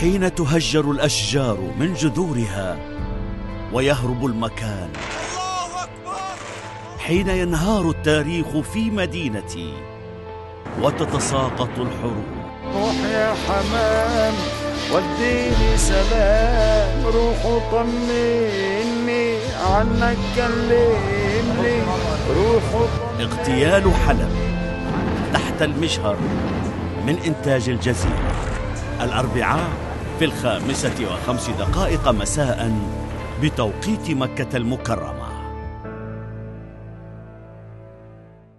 حين تهجر الأشجار من جذورها ويهرب المكان. حين ينهار التاريخ في مدينتي وتتساقط الحروب. روح يا حمام وديني سلام. روح طمني عنك كلمني روح اغتيال حلب تحت المجهر من إنتاج الجزيرة. الأربعاء في الخامسة وخمس دقائق مساء بتوقيت مكة المكرمة.